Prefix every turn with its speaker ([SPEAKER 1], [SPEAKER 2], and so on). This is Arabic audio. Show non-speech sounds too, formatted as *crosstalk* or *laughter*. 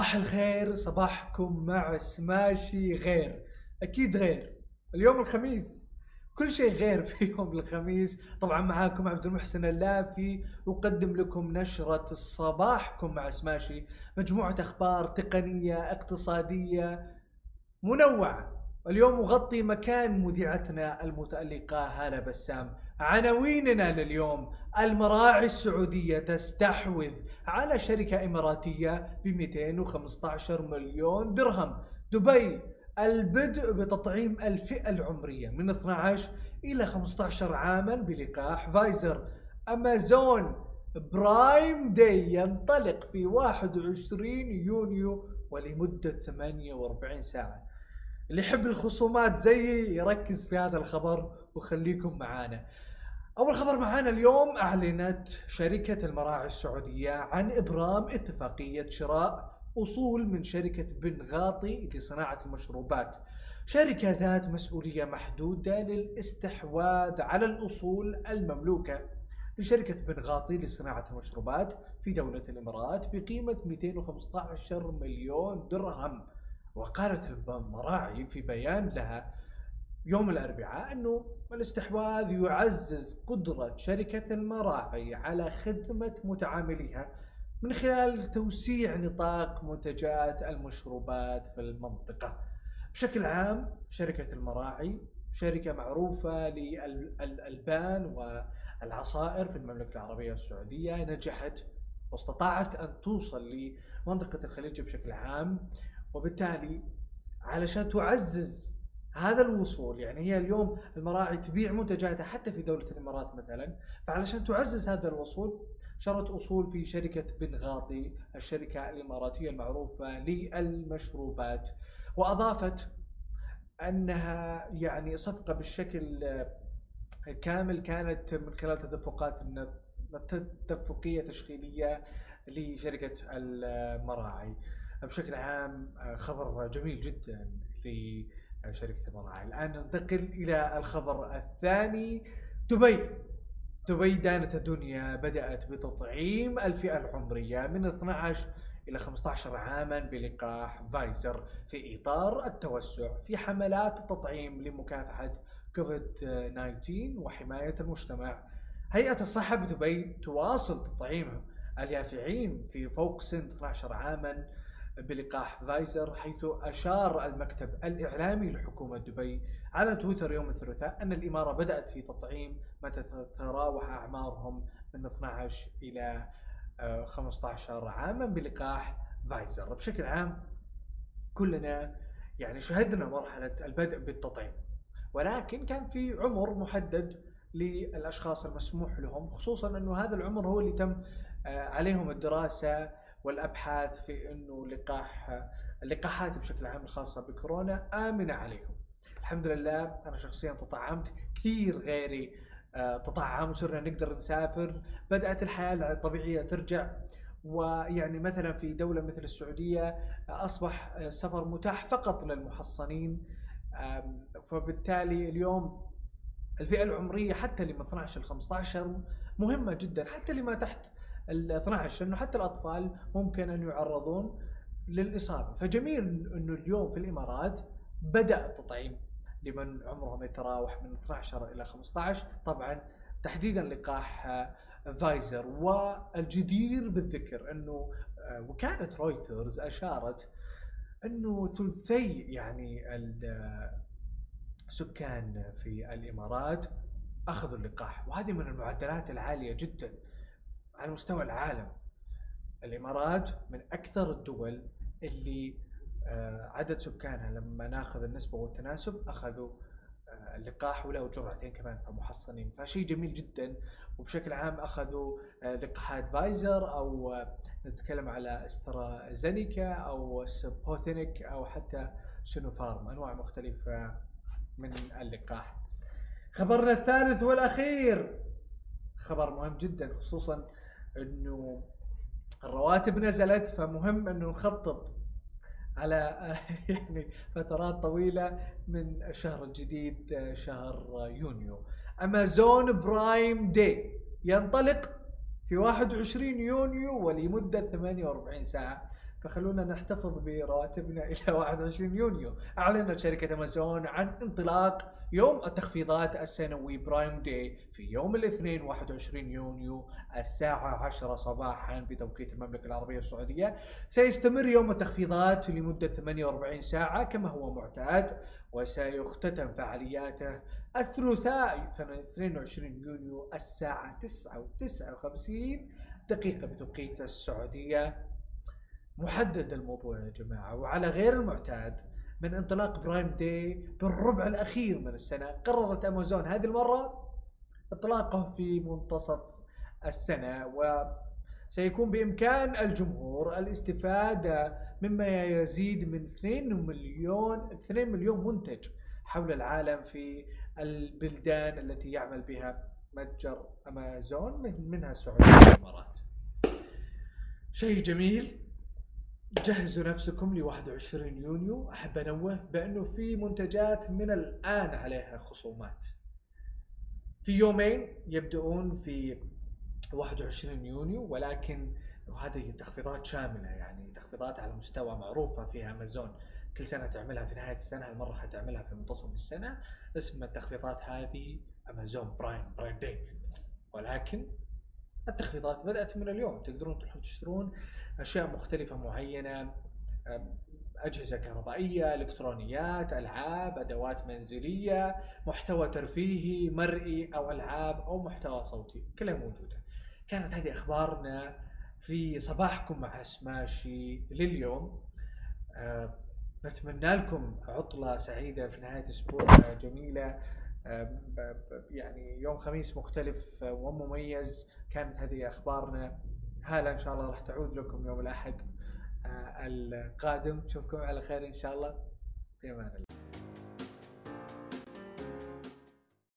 [SPEAKER 1] صباح الخير صباحكم مع سماشي غير. أكيد غير. اليوم الخميس. كل شيء غير في *laughs* يوم الخميس. طبعا معاكم عبد المحسن اللافي. أقدم لكم نشرة صباحكم مع سماشي. مجموعة أخبار تقنية اقتصادية منوعة. اليوم أغطي مكان مذيعتنا المتألقة هالة بسام. عناويننا لليوم المراعي السعودية تستحوذ على شركة إماراتية ب 215 مليون درهم. دبي البدء بتطعيم الفئة العمرية من 12 إلى 15 عاما بلقاح فايزر. أمازون Prime Day ينطلق في 21 يونيو ولمدة 48 ساعة. اللي يحب الخصومات زيي يركز في هذا الخبر وخليكم معانا. أول خبر معانا اليوم أعلنت شركة المراعي السعودية عن إبرام اتفاقية شراء أصول من شركة بن غاطي لصناعة المشروبات. شركة ذات مسؤولية محدودة للاستحواذ على الأصول المملوكة لشركة بن غاطي لصناعة المشروبات في دولة الإمارات بقيمة 215 مليون درهم. وقالت المراعي في بيان لها يوم الأربعاء أنه الاستحواذ يعزز قدرة شركة المراعي على خدمة متعامليها من خلال توسيع نطاق منتجات المشروبات في المنطقة. بشكل عام شركة المراعي شركة معروفة للألبان والعصائر في المملكة العربية السعودية نجحت واستطاعت أن توصل لمنطقة الخليج بشكل عام وبالتالي علشان تعزز هذا الوصول يعني هي اليوم المراعي تبيع منتجاتها حتى في دولة الإمارات مثلا فعلشان تعزز هذا الوصول شرت أصول في شركة بن غاطي الشركة الإماراتية المعروفة للمشروبات وأضافت أنها يعني صفقة بالشكل كامل كانت من خلال تدفقات تدفقية تشغيلية لشركة المراعي. بشكل عام خبر جميل جدا في شركة المراعي الآن ننتقل إلى الخبر الثاني. دبي. دبي دانت الدنيا بدأت بتطعيم الفئة العمرية من 12 إلى 15 عاما بلقاح فايزر في إطار التوسع في حملات التطعيم لمكافحة كوفيد 19 وحماية المجتمع. هيئة الصحة بدبي تواصل تطعيم اليافعين في فوق سن 12 عاما بلقاح فايزر حيث أشار المكتب الإعلامي لحكومة دبي على تويتر يوم الثلاثاء أن الإمارة بدأت في تطعيم من تتراوح أعمارهم من 12 إلى 15 آه، عاما بلقاح فايزر. بشكل عام كلنا يعني شهدنا مرحلة البدء بالتطعيم ولكن كان في عمر محدد للأشخاص المسموح لهم خصوصا أنه هذا العمر هو اللي تم آه، عليهم الدراسة والأبحاث في إنه لقاح اللقاحات بشكل عام الخاصة بكورونا آمنة عليهم. الحمد لله أنا شخصيا تطعمت كثير غيري آه، تطعم وصرنا نقدر نسافر. بدأت الحياة الطبيعية ترجع. ويعني مثلا في دولة مثل السعودية آه، أصبح السفر متاح فقط للمحصنين. فبالتالي اليوم الفئة العمرية حتى اللي من 12 ل 15 مهمة جدا حتى اللي ما تحت ال 12 انه حتى الأطفال ممكن أن يعرضون للإصابة، فجميل انه اليوم في الإمارات بدأ التطعيم لمن عمرهم يتراوح من 12 إلى 15 طبعا تحديدا لقاح فايزر. والجدير بالذكر إنه آه، وكاله رويترز أشارت إنه ثلثي يعني السكان في الإمارات أخذوا اللقاح. وهذه من المعدلات العالية جدا. على مستوى العالم. الإمارات من أكثر الدول اللي آه، عدد سكانها لما ناخذ النسبة والتناسب أخذوا آه، اللقاح ولو جرعتين كمان فمحصنين فشيء جميل جدا. وبشكل عام أخذوا آه، لقاحات فايزر أو نتكلم على استرازينيكا أو سبوتينيك أو حتى سينوفارم. أنواع مختلفة من اللقاح. خبرنا الثالث والأخير. خبر مهم جدا خصوصا إنه الرواتب نزلت فمهم إنه نخطط على *laughs* يعني فترات طويلة من الشهر الجديد شهر يونيو. أمازون Prime Day ينطلق في 21 يونيو ولمدة 48 ساعة. فخلونا نحتفظ برواتبنا *laughs* إلى 21 يونيو. اعلنت شركه أمازون عن انطلاق يوم التخفيضات السنوي Prime Day في يوم الاثنين 21 يونيو الساعة 10 صباحا بتوقيت المملكة العربية السعودية. سيستمر يوم التخفيضات لمدة 48 ساعة كما هو معتاد وسيختتم فعالياته الثلاثاء 22 يونيو الساعة 9 و59 دقيقة بتوقيت السعودية. محدد الموضوع يا جماعة وعلى غير المعتاد من انطلاق برايم داي بالربع الأخير من السنة قررت أمازون هذه المرة انطلاقه في منتصف السنة و سيكون بإمكان الجمهور الاستفادة مما يزيد من 2 مليون 2 مليون منتج حول العالم في البلدان التي يعمل بها متجر أمازون منها السعودية والإمارات. شيء جميل جهزوا نفسكم ل 21 يونيو. أحب أنوه بأنه في منتجات من الآن عليها خصومات. في يومين يبدؤون في 21 يونيو ولكن وهذه تخفيضات شاملة يعني تخفيضات على مستوى معروفة في أمازون. كل سنة تعملها في نهاية السنة هالمرة حتعملها في منتصف السنة. اسم التخفيضات هذه أمازون Prime Prime Day. ولكن التخفيضات بدأت من اليوم. تقدرون تروحون تشترون أشياء مختلفة معينة أجهزة كهربائية إلكترونيات ألعاب أدوات منزلية محتوى ترفيهي مرئي أو ألعاب أو محتوى صوتي كلها موجودة. كانت هذه أخبارنا في صباحكم مع سماشي لليوم. أه نتمنى لكم عطلة سعيدة في نهاية أسبوع جميلة. يعني يوم خميس مختلف ومميز. كانت هذه أخبارنا. هلا إن شاء الله راح تعود لكم يوم الأحد القادم. نشوفكم على خير إن شاء الله. في أمان الله.